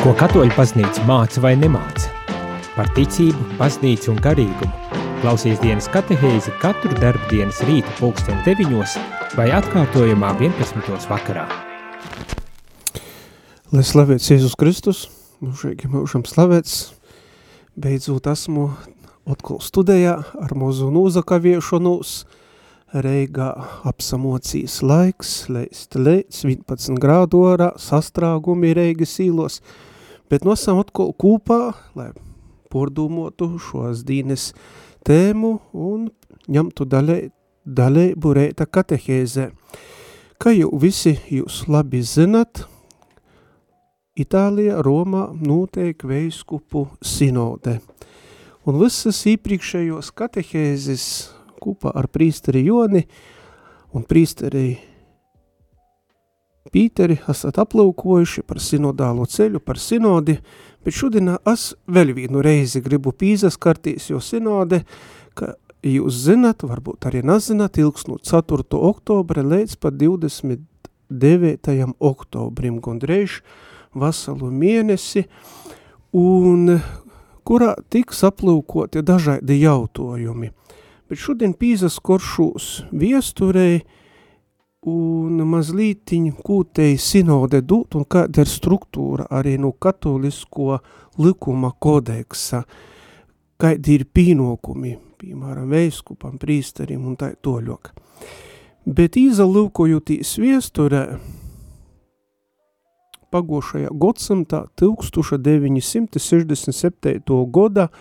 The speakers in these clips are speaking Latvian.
Ko katoļu paznīca māca vai nemāca? Par ticību, paznīcu un garīgumu. Klausies dienas katehēzi katru darbu dienas rīta pulksten 9 vai atkārtojumā 11. vakarā. Lai slavēts Jēzus Kristus, mūžīgi mūžam slavēts, beidzot esmu atkal studējā ar mūzu nūzakaviešanos, Reigā apsamocīs laiks, leist leic, 11 grādu orā, sastrāgumi Reigas īlos, bet nosam atkal kūpā, lai pordūmotu šos dīnes tēmu un ņemtu daļai, daļaibu reita katehēzē. Kā jau visi jūs labi zinat, Itālijā, Romā notiek veiskupu sinode. Un visas iepriekšējos katehēzes kopā ar prīsteri Joni un prīsteri Pīteri esat aplūkojuši par sinodālo ceļu, par sinodi, bet šodien es vēl vienu reizi gribu pīzaskartīs, jo sinode, ka jūs zinat, varbūt arī nezināt, ilgs no 4. oktobra līdz pat 29. oktobrim, gondreiz vasalu mēnesi, un kurā tiks aplūkoti dažādi jautājumi bet šodien pīzas koršūs viesturei un mazlītiņ kūtei sinode dūt un kāda ir struktūra arī no katolisko likuma kodeksa, kādi ir pīnokumi, piemēram, veiskupam, prīsterim un tā toļok. Bet izalūkojotīs viesturē, pagošajā godsamtā 1967. godā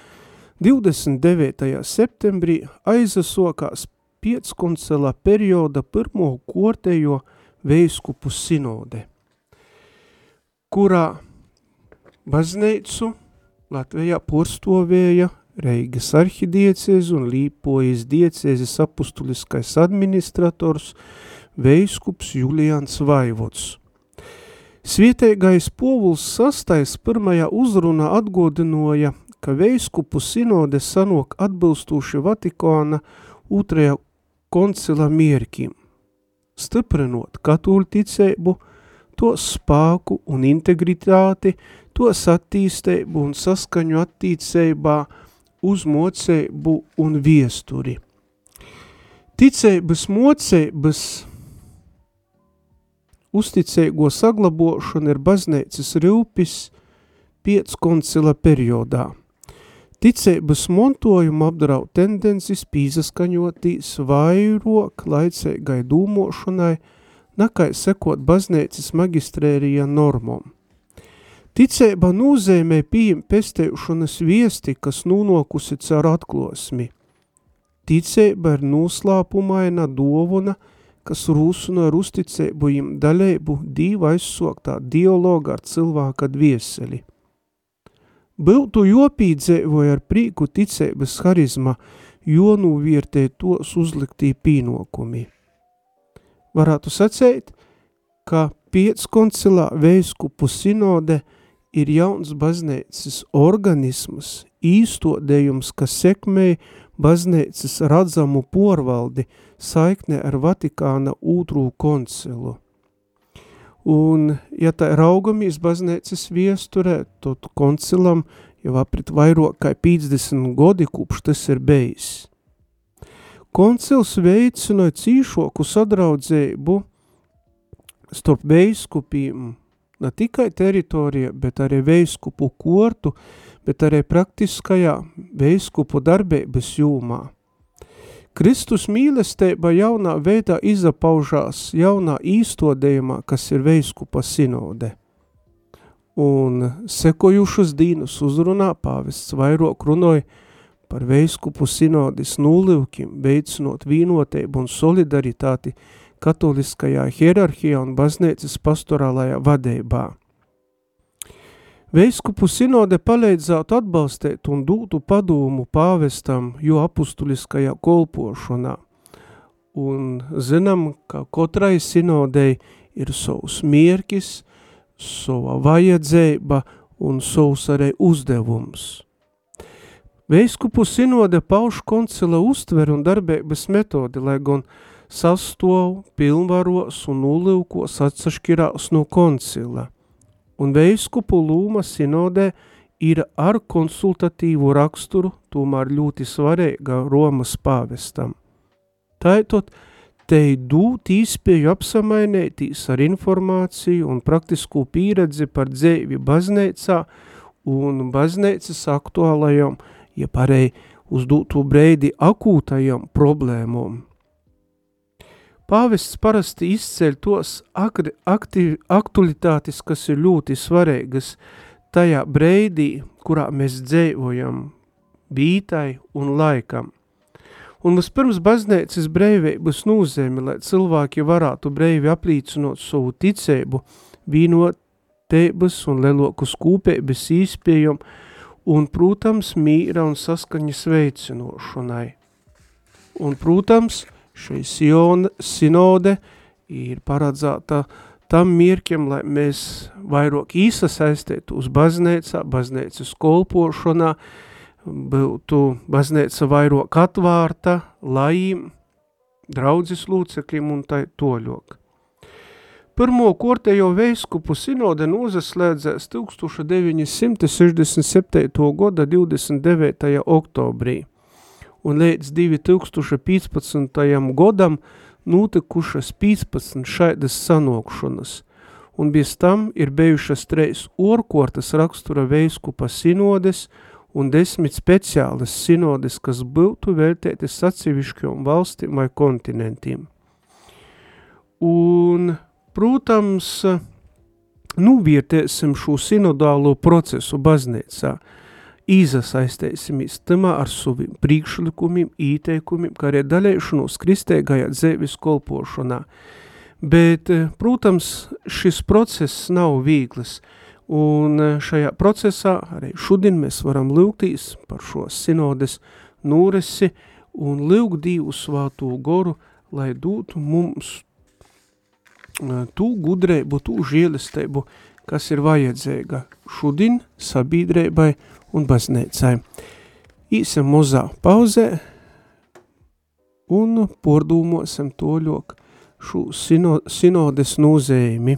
29. septembrī aizasokās pieckoncelā perioda pirmo kortējo veiskupu sinode, kurā bazneicu Latvijā porstovēja Reigas arhidiecēzi un Līpojas diecēzes apustuliskais administrators veiskups Julians Vaivots. Svietēgais povuls sastais pirmajā uzrunā atgodinoja ka veiskupu sinode sanok atbilstoši Vatikāna otrajā koncila mierkim, stiprinot katoļu ticību, to spēku un integritāti, to attīstību un saskaņu attīcībā uz mocību un viesturi. Ticības mocības uzticēgo saglabošana ir baznīcas rūpis piec koncila periodā – Ticības montojumu apdraud tendences pīzaskaņotīs vairok laicēgai dūmošanai, nakai sekot baznēcis magistrērija normom. Ticēba nūzēmē pieņem pestēšanas viesti, kas nūnokusi caur atklosmi. Ticēba ir nūslāpumaina dovuna, kas rūsuna ar uzticēbu jim daļēbu dīva aizsoktā dialoga ar cilvēka dvieseli. Būtu jopīdzēvoja ar prīku ticēbas harizma, jo nūviertē tos uzliktī pīnokumi. Varētu sacēt, ka pieckoncilā veiskupu sinode ir jauns baznēcis organisms, īstodējums, kas sekmēja baznēcis radzamu porvaldi saikne ar Vatikāna ūtrū koncilu. Un, ja tā raugamies baznēcas viesturē, tad koncilam jau aprit vairāk kā 50 godi, kopš tas ir bejis. Koncils veicināja cīšoku sadraudzēbu starp veiskupiem, ne tikai teritorija, bet arī veiskupu kortu, bet arī praktiskajā veiskupu darbības jūmā. Kristus mīlestība jaunā veidā izapaužās jaunā īstodējumā, kas ir veiskupa sinode. Un sekojušas dīnus uzrunā pāvests vairāk runoja par veiskupu sinodis nulivkim, veicinot vīnotību un solidaritāti katoliskajā hierarhijā un baznīcas pastorālajā vadībā. Veiskupu sinode palīdzētu atbalstīt un dūtu padomu pāvestam, jo apustuliskajā kolpošanā. Un zinām, ka katrai sinodei ir savs mierkis, sava vajadzēba un savs arī uzdevums. Veiskupu sinode pauž koncila uztver un darbības metodi, lai gan sastov, pilnvaros un ulivkos atsaškirās no koncila – un veiskupu lūma sinodē ir ar konsultatīvu raksturu, tomēr ļoti svarīga Romas pāvestam. Tātad, te dūt īspēju apsamainētīs ar informāciju un praktisku pieredzi par dzēvi baznēcā un baznēcas aktuālajām, ja parei uz dūtu breidi akūtajām problēmām. Pāvests parasti izceļ tos aktualitātes, kas ir ļoti svarīgas tajā breidī, kurā mēs dzēvojam, bītai un laikam. Un vispirms baznēcas breivības nūzemi, lai cilvēki varētu breivi aplīcinot savu ticēbu, vīnotēbas un lelokus kūpēbas īspējum un, protams, mīra un saskaņas veicinošanai. Un, protams, šī sinode ir paredzēta tam mirkiem, lai mēs vairāk īsasaistētu uz baznēcā, baznēcas kolpošanā, būtu baznēca vairāk atvārta lajiem, draudzes lūcekļiem un tai toļok. Pirmo kortējo veiskupu sinode nozaslēdzēs 1967. gada 29. oktobrī, un līdz 2015. godam notikušas 15 šaidas sanokšanas, un bez tam ir bijušas treis orkortas rakstura veiskupa sinodes – un desmit speciālas sinodes, kas būtu vērtētas atsevišķiem valstīm vai kontinentiem. Un, protams, nuvietēsim šo sinodālo procesu baznīcā, īzasaistēsimies tamā ar saviem priekšlikumiem, īteikumiem, kā arī daļēšanos kristēgajā dzēvis kolpošanā. Bet, protams, šis process nav vieglis, Un e, šajā procesā arī šodien mēs varam lūgtīs par šo sinodes nūresi un lūgt Dievu svāto goru, lai dotu mums e, tū gudrību, tū žēlisteibu, kas ir vajadzīga šodien sabiedrībai un baznīcai. Īsam mozā pauzē un pordūmosim toļok šo sino, sinodes nūzējumi.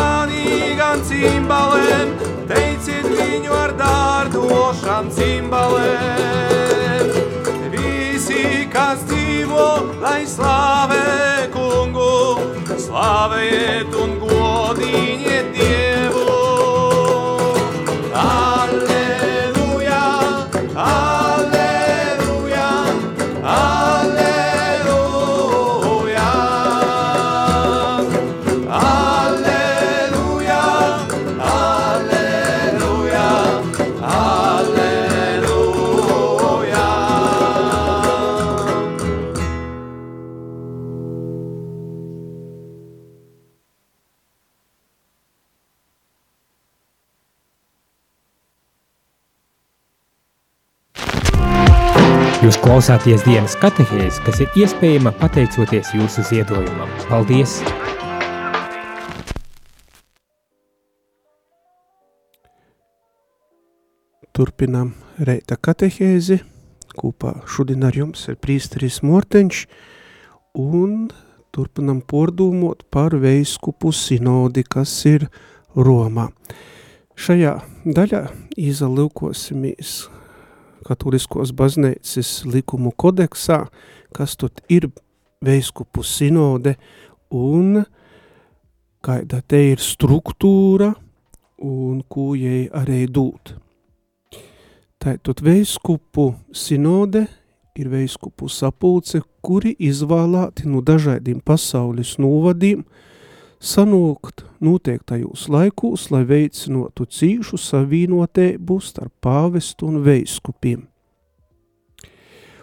ar skanīgām cimbalēm, teiciet viņu ar dārdošām cimbalēm. Visi, kas dzīvo, lai slāvē kungu, slāvējiet un godīniet Jūs klausāties dienas katehēzi, kas ir iespējama pateicoties jūsu ziedojumam. Paldies! Turpinām reita katehēzi. Kopā šodien ar jums ir prīsteris Morteņš un turpinam pordūmot par veiskupu sinodi, kas ir Romā. Šajā daļā izalūkosimies katoliskos baznīcas likumu kodeksā, kas tad ir veiskupu sinode un kāda te ir struktūra un ko jai arī dūt. Tātad veiskupu sinode ir veiskupu sapulce, kuri izvēlēti no dažādiem pasaules novadiem, sanūkt noteiktajos laikos, lai veicinotu cīšu savīnotēbu starp pāvestu un veiskupiem.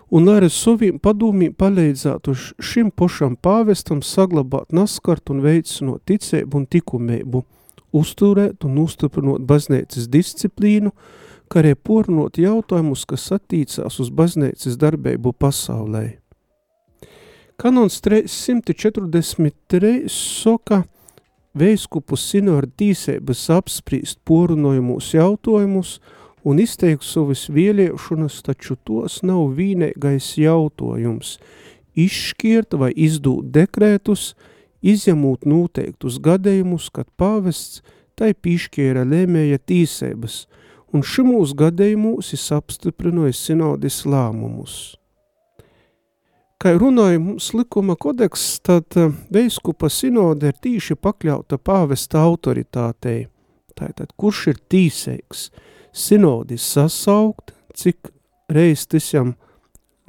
Un lai ar saviem padomiem palīdzētu šim pošam pāvestam saglabāt naskart un veicinot ticēbu un tikumēbu, uzturēt un uzturpinot baznīcas disciplīnu, kā arī pornot jautājumus, kas attīcās uz baznīcas darbību pasaulē. Kanons 343 soka veiskupu sinoru tīsēbas apsprīst porunojumus jautājumus un izteikt savas vieliešanas, taču tos nav vīnēgais jautājums – izšķirt vai izdūt dekrētus, izņemot noteiktus gadējumus, kad pāvests tai pišķiera lēmēja tīsēbas, un šimūs gadējumos is apstiprinoja sinodis lēmumus. Kā runāja mums likuma kodeks, tad eh, veiskupa sinode ir tīši pakļauta pāvesta autoritātei. Tātad, kurš ir tīseiks? Sinodis sasaukt, cik reiz tisam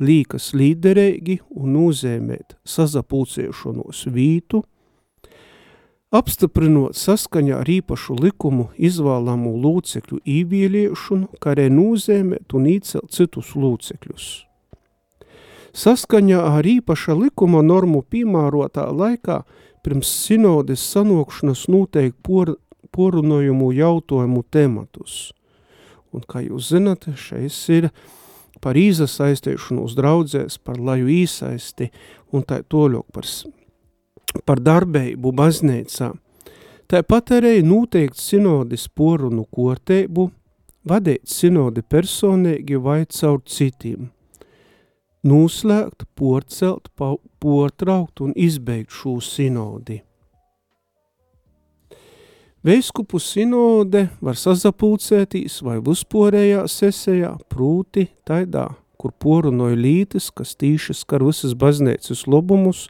līkas līderēgi un nūzēmēt sazapulciešanos vītu, apstiprinot saskaņā ar īpašu likumu izvēlamu lūcekļu īvieliešanu, kā arī nūzēmēt un īcelt citus lūcekļus saskaņā ar īpaša likuma normu piemērotā laikā pirms sinodes sanokšanas noteikti por, porunojumu jautājumu tematus. Un, kā jūs zinat, šeit ir par īsasaistēšanos draudzēs, par laju īsaisti un tā toļok par, par darbeibu baznīcā. Tāpat arī noteikti sinodis porunu korteibu, vadīt sinodi personīgi vai caur citiem – noslēgt, porcelt, portraukt un izbeigt šo sinodi. Veiskupu sinode var sazapulcētīs vai uzporējā sesējā prūti taidā, kur porunoja lītis, kas tīši skar visas baznīcas lobumus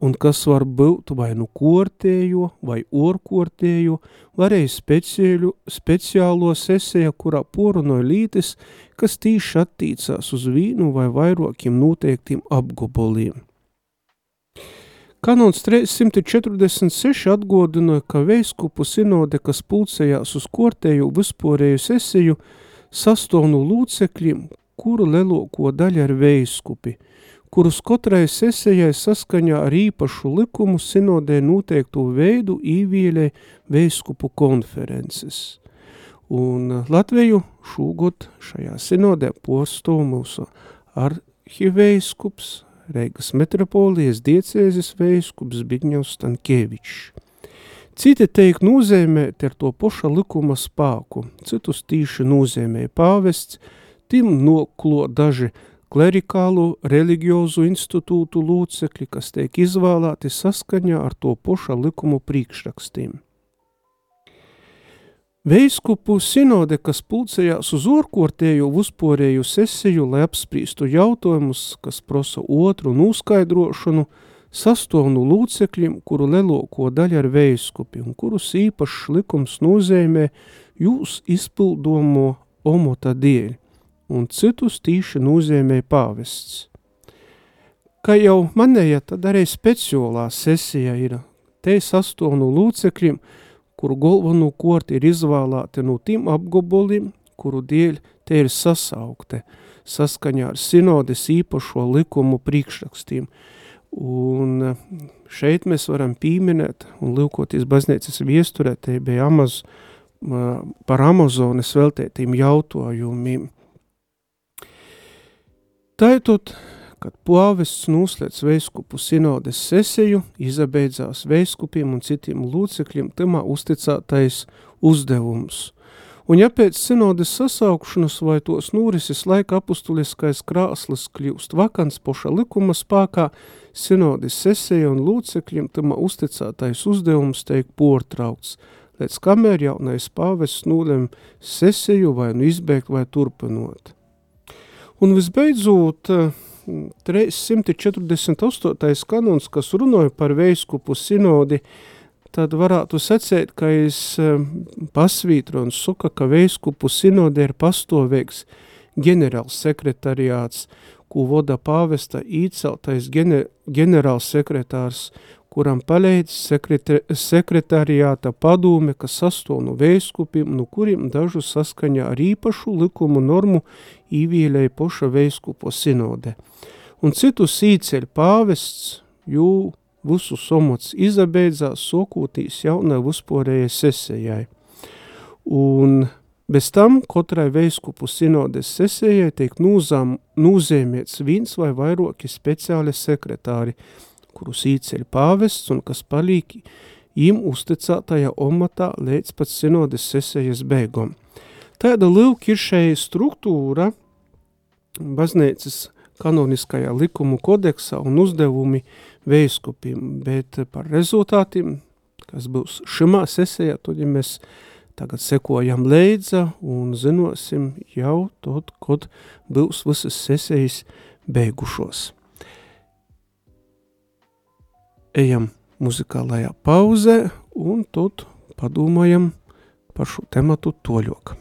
un kas var būt vai nu kortējo vai orkortējo, arī speciālu, speciālo sesija, kurā porunoja lītis, kas tīši attīcās uz vīnu vai vairokiem noteiktiem apgoboliem. Kanons 346 atgodināja, ka veiskupu sinode, kas pulcējās uz kortēju vispārēju sesiju, sastāvnu lūcekļiem, kuru leloko daļa ir veiskupi – kurus katrai sesijai saskaņā ar īpašu likumu sinodē noteikto veidu īvīlē veiskupu konferences. Un Latviju šūgot šajā sinodē posto mūsu arhiveiskups, Reigas metropolijas diecēzes veiskups Bigņevs Stankievičs. Citi teik nozīmēt ar to poša likuma spāku, citus tīši nozīmē pāvests, tim noklo daži klerikālu religiozu institūtu lūcekļi, kas tiek izvēlēti saskaņā ar to poša likumu priekšrakstīm. Veiskupu sinode, kas pulcējās uz orkortēju uzporēju sesiju, lai apsprīstu jautājumus, kas prosa otru un uzskaidrošanu, sastovnu lūcekļiem, kuru leloko daļa ir veiskupi un kurus īpašs likums nozīmē jūs izpildomo omota dēļ un citus tīši nozīmē pāvests. Kā jau manēja, tad arī speciālā sesija ir te sastāvnu lūcekļiem, kuru galveno korti ir izvēlēti no tiem apgabaliem, kuru dēļ te ir sasaukte, saskaņā ar sinodes īpašo likumu priekšrakstiem. Un šeit mēs varam pīminēt un lūkoties baznīcas viesturē, te bija Amaz, par Amazonas veltētiem jautājumiem. Taitot, kad pāvests noslēdz veiskupu sinodes sesiju, izabeidzās veiskupiem un citiem lūcekļiem tamā uzticētais uzdevums. Un ja pēc sinodes sasaukšanas vai tos norises laika apustuliskais krāslis kļūst vakants poša likuma spākā, sinodes sesija un lūcekļiem tamā uzticētais uzdevums teik portraukts, līdz kamēr jaunais pāvests nolem sesiju vai nu izbēgt vai turpinot. Un visbeidzot, 348. kanons, kas runāja par veiskupu sinodi, tad varētu secēt, ka es pasvītru un suka, ka veiskupu sinodi ir pastāvīgs ģenerāls sekretariāts, ko voda pāvesta īceltais ģenerāls sekretārs kuram palīdz sekretariāta padome, kas sastāv no veiskupiem, no kuriem dažu saskaņā ar īpašu likumu normu īvīlēja poša veiskupo sinode. Un citus īceļ pāvests, jū visu somots izabeidzās sokūtīs jaunai uzporējai sesējai. Un bez tam katrai veiskupu sinodes sesējai tiek nūzām, nūzēmiets viens vai vairoki speciāli sekretāri, kurus īceļ pāvests un kas palīk им uzticētajā omatā līdz pat sinodes sesējas beigom. Tāda šai struktūra baznīcas kanoniskajā likumu kodeksā un uzdevumi veiskupim, bet par rezultātiem, kas būs šimā sesējā, tad ja mēs tagad sekojam leidza un zinosim jau tot, kod būs visas sesējas beigušos ejam muzikālajā pauzē un tad padomājam par šo tematu toļok.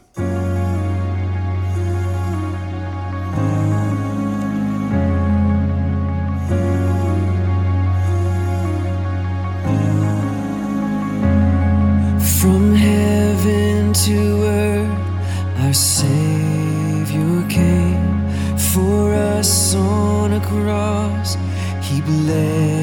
From heaven to earth, our Savior came for us on a cross. He bled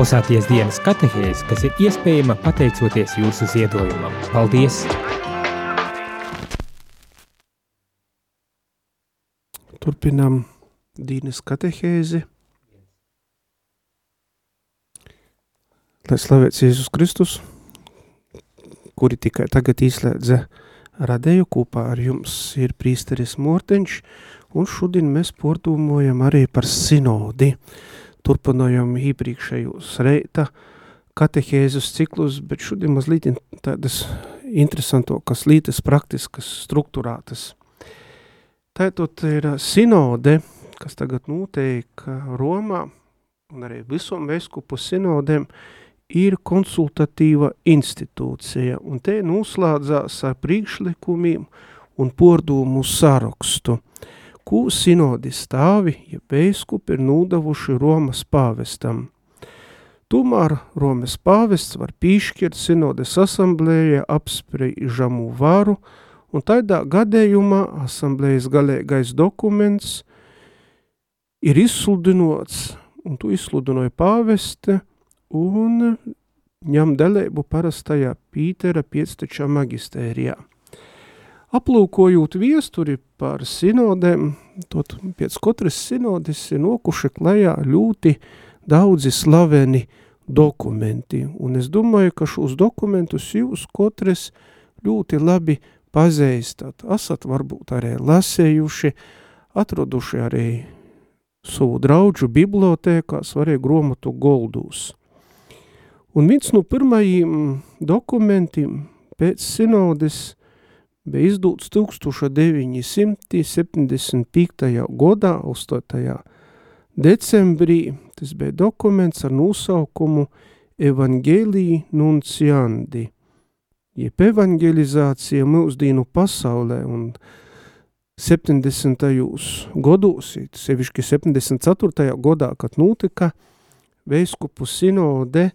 klausāties dienas katehēzi, kas ir iespējama pateicoties jūsu ziedojumam. Paldies! Turpinām dienas katehēzi. Lai slavēts Jēzus Kristus, kuri tikai tagad izslēdza radēju kopā ar jums ir prīsteris Morteņš, un šodien mēs portūmojam arī par sinodi. Turpinājam iepriekšējos reita katehēzus ciklus, bet šodien mazliet tādas interesantākas lietas, praktiskas, struktūrātas. Tātad ir sinode, kas tagad notiek Romā, un arī visom veskupu sinodēm, ir konsultatīva institūcija, un te noslēdzās ar priekšlikumiem un pordumu sarakstu, ko sinodi stāvi, ja beiskupi ir nūdavuši Romas pāvestam. Tomēr Romas pāvests var pīšķirt sinodes asamblējai apspriežamu varu, un tādā gadējumā asamblējas galīgais dokuments ir izsludinots, un to izsludinoja pāveste, un ņem dalību parastajā Pītera piectačā magistērijā. Aplūkojot viesturi par sinodēm, tot pēc katras sinodis ir nokuši klajā ļoti daudzi slaveni dokumenti, un es domāju, ka šos dokumentus jūs katrs ļoti labi pazīstat. Esat varbūt arī lasējuši, atraduši arī savu draudžu bibliotēkās, arī gromatu goldūs. Un viens no pirmajiem dokumentiem pēc sinodes bija izdūts 1975. gadā, 8. decembrī. Tas bija dokuments ar nosaukumu Evangelii Nunciandi, jeb evangelizācija mūsdienu pasaulē un 70. gados, sevišķi 74. gadā, kad notika veiskupu sinode,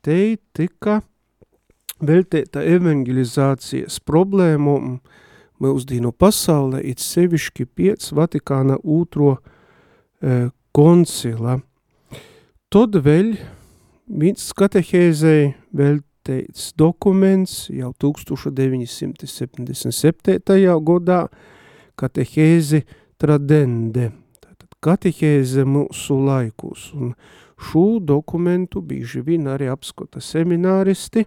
te tika veltīta evangelizācijas problēmām mūsdienu pasaulē, it sevišķi piec Vatikāna otro e, koncila. Tad vēl viens katehēzei veltīts dokuments jau 1977. gadā katehēzi tradende, tātad katehēze mūsu laikus, un Šo dokumentu bieži vien arī apskata semināristi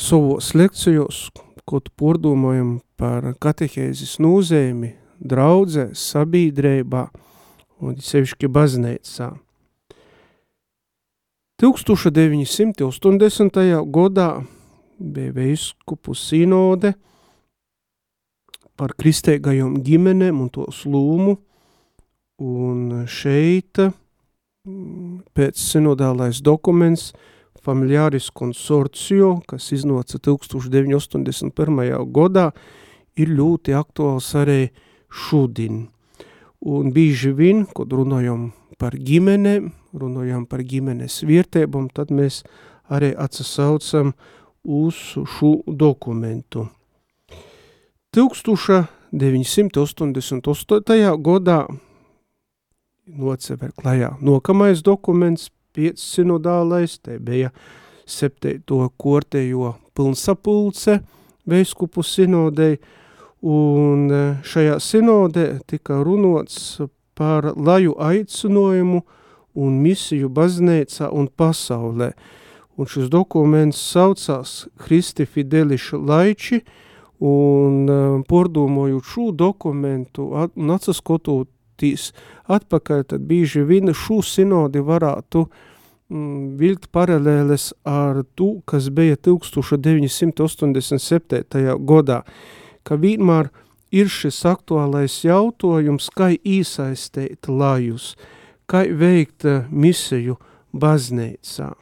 savos lekcijos, kaut pordomājam par katehēzes nūzēmi, draudzē, sabīdrībā un sevišķi baznēcā. 1980. gadā bija veiskupu sinode par kristēgajom ģimenēm un to slūmu, Un šeit mm, pēc sinodālais dokuments Familiaris Consortio, kas iznāca 1981. gadā, ir ļoti aktuāls arī šodien. Un bieži vien, kad runājam par ģimenēm, runājam par ģimenes vietībām, tad mēs arī atsasaucam uz šo dokumentu. 1988. gadā nocever klajā. Nokamais dokuments, piec sinodālais, te bija septeito kortējo pilnsapulce veiskupu sinodei, un e, šajā sinodē tika runots par laju aicinojumu un misiju baznīcā un pasaulē. Un šis dokuments saucās Kristi Fideliša laiči, un e, pordomojot šo dokumentu un atsaskotot tīs atpakaļ, tad bieži vien šo sinodi varētu mm, vilkt paralēles ar to, kas bija 1987. gadā, ka vienmēr ir šis aktuālais jautājums, kā īsaistīt lajus, kā veikt misiju baznīcā.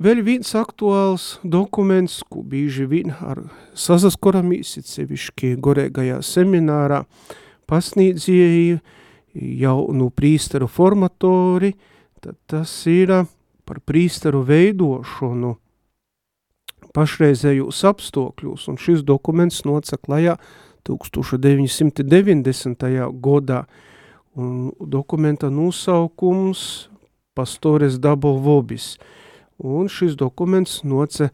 Vēl viens aktuāls dokuments, ko bieži vien ar sazaskoramīs, sevišķi gorēgajā seminārā, pasniedzēji, jaunu prīsteru formatori, tad tas ir par prīsteru veidošanu pašreizējos apstākļos, un šis dokuments nocaklajā 1990. gadā, un dokumenta nosaukums Pastores Dabo Vobis. Un šis dokuments noce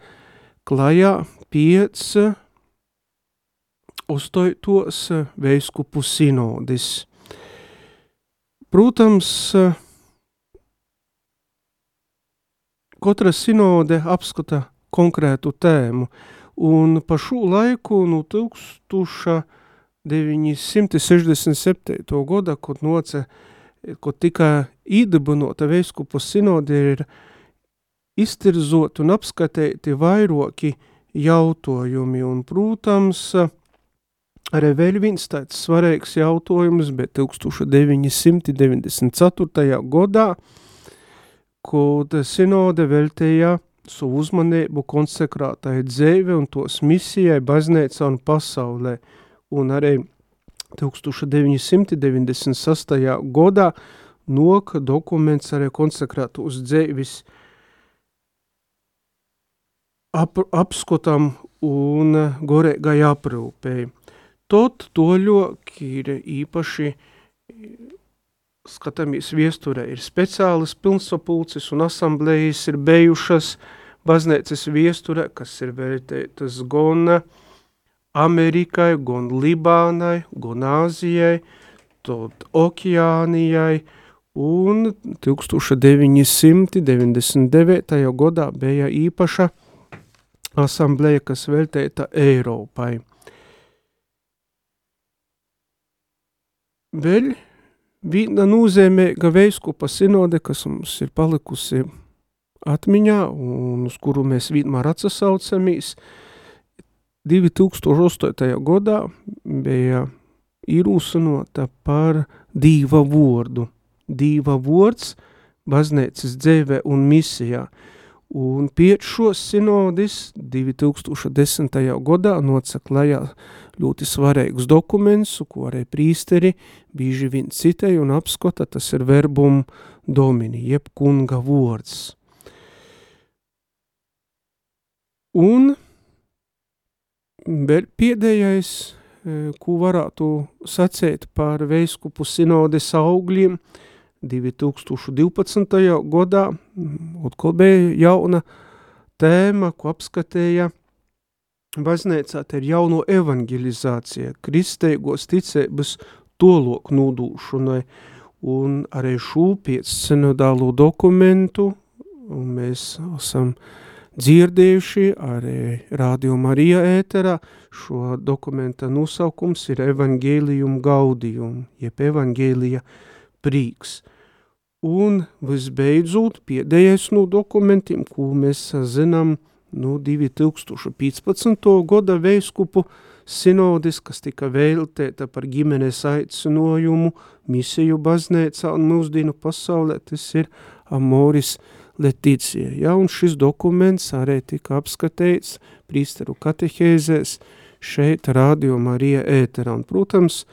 klajā uzstojotos veiskupu sinodis. Protams, katra sinode apskata konkrētu tēmu, un pa šo laiku no 1967. gada, kad noce, kad tika īdibinota veiskupu sinode, ir iztirzot un apskatēti vairoki jautājumi, un, protams, viens tāds svarīgs jautājums, bet 1994. gadā, kad sinode veltīja savu uzmanību konsekrātai dzēve un tos misijai baznīcā un pasaulē. Un arī 1996. gadā nok dokuments arī konsekrātu uz dzēvis ap, apskotam un gorēgai aprūpēji. Tot toļoki ir īpaši skatāmies viesturē, ir speciālas pilnsapulces un asamblējas ir bejušas baznīcas viesturē, kas ir vērtētas gan Amerikai, gan Libānai, gan Āzijai, tad Okeānijai, un 1999. gadā bija īpaša asamblēja, kas veltēta Eiropai. Vēl Viena nozīmīga veiskupa sinode, kas mums ir palikusi atmiņā un uz kuru mēs vienmēr atsasaucamies, 2008. gadā bija īrūsanota par dīva vordu. Dīva vords baznīcas dzēvē un misijā – Un pēc šos sinodis 2010. gadā nocaklajā ļoti svarīgus dokumentus, ko arī prīsteri bīži vien citēja un apskota, tas ir verbum domini, jeb kunga vords. Un vēl pēdējais, e, ko varētu sacēt par veiskupu sinodes augļiem – 2012. gadā atkal bija jauna tēma, ko apskatīja baznīcā, te ir jauno evangelizācija, kristeigos ticības tolok nūdūšanai, un arī šo pēc sinodālo dokumentu, un mēs esam dzirdējuši arī Radio Marija ēterā, šo dokumenta nosaukums ir Evangelium Gaudium, jeb Evangelija prīks. Un visbeidzot, pēdējais no dokumentiem, ko mēs zinām no 2015. gada veiskupu sinodis, kas tika vēltēta par ģimenes aicinojumu, misiju baznēcā un mūsdienu pasaulē, tas ir Amoris Leticija. Ja, un šis dokuments arī tika apskatīts prīsteru katehēzēs šeit Radio Marija ēterā. Un, protams,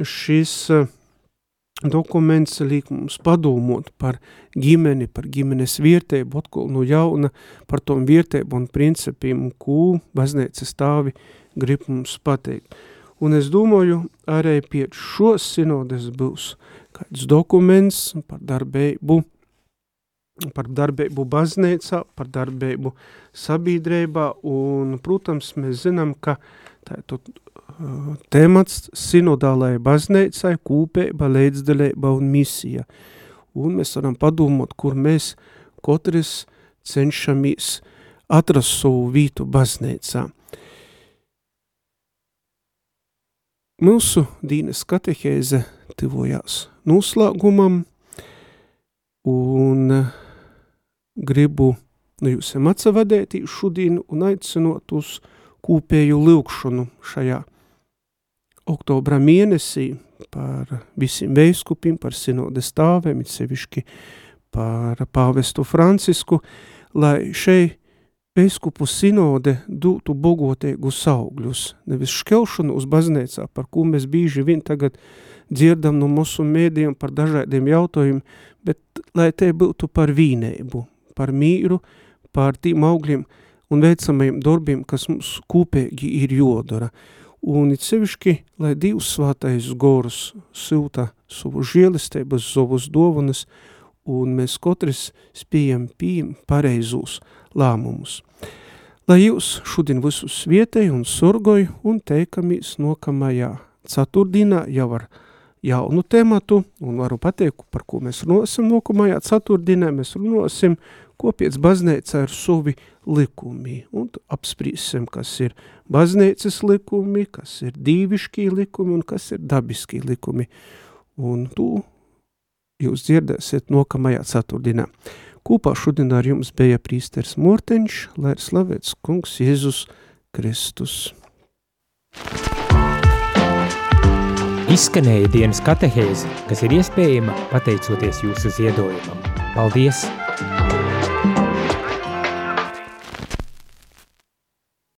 šis uh, dokuments liek mums padomot par ģimeni, par ģimenes vietēbu, atkal no jauna par tom vietēbu un principiem, ko baznīca stāvi grib mums pateikt. Un es domāju, arī pie šos sinodes būs kāds dokuments par darbību, par darbību baznīcā, par darbību sabiedrībā, un, protams, mēs zinām, ka tā temats sinodālai baznīcai, kūpēba, līdzdalība un misija. Un mēs varam padomāt, kur mēs katrs cenšamies atrast savu vītu baznīcā. Mūsu dīnes katehēze tivojās noslēgumam un gribu nu jūs atsavadētī šodien un aicinot uz kūpēju lūkšanu šajā oktobra mēnesī par visiem veiskupiem, par sinodes stāvēm, sevišķi par pāvestu Francisku, lai šeit Eiskupu sinode dūtu bogotīgus augļus, nevis škelšanu uz baznīcā, par ko mēs bīži vien tagad dzirdam no mūsu mēdiem par dažādiem jautājumiem, bet lai te būtu par vīneibu, par mīru, par tīm augļiem un veicamajiem darbiem, kas mums kūpēgi ir jodara. Un it sevišķi, lai Dievs svātais gorus silta savu žielistēbas, savus dovanas, un mēs katrs spējam pieņem pareizos lēmumus. Lai jūs šodien visus vietēji un sorgoju un teikamies nokamajā ceturtdienā jau ar jaunu tematu, un varu pateikt, par ko mēs runāsim nokamajā ceturtdienā, mēs runāsim, ko pēc baznīca ir savi likumi, un apsprīsim, kas ir baznīcas likumi, kas ir dīvišķī likumi un kas ir dabiskī likumi, un tu jūs dzirdēsiet nokamajā ceturtdienā. Kopā šodien ar jums bija prīsters Morteņš, lai ir slavēts kungs Jēzus Kristus. Izskanēja dienas katehēze, kas ir iespējama pateicoties jūsu ziedojumam. Paldies!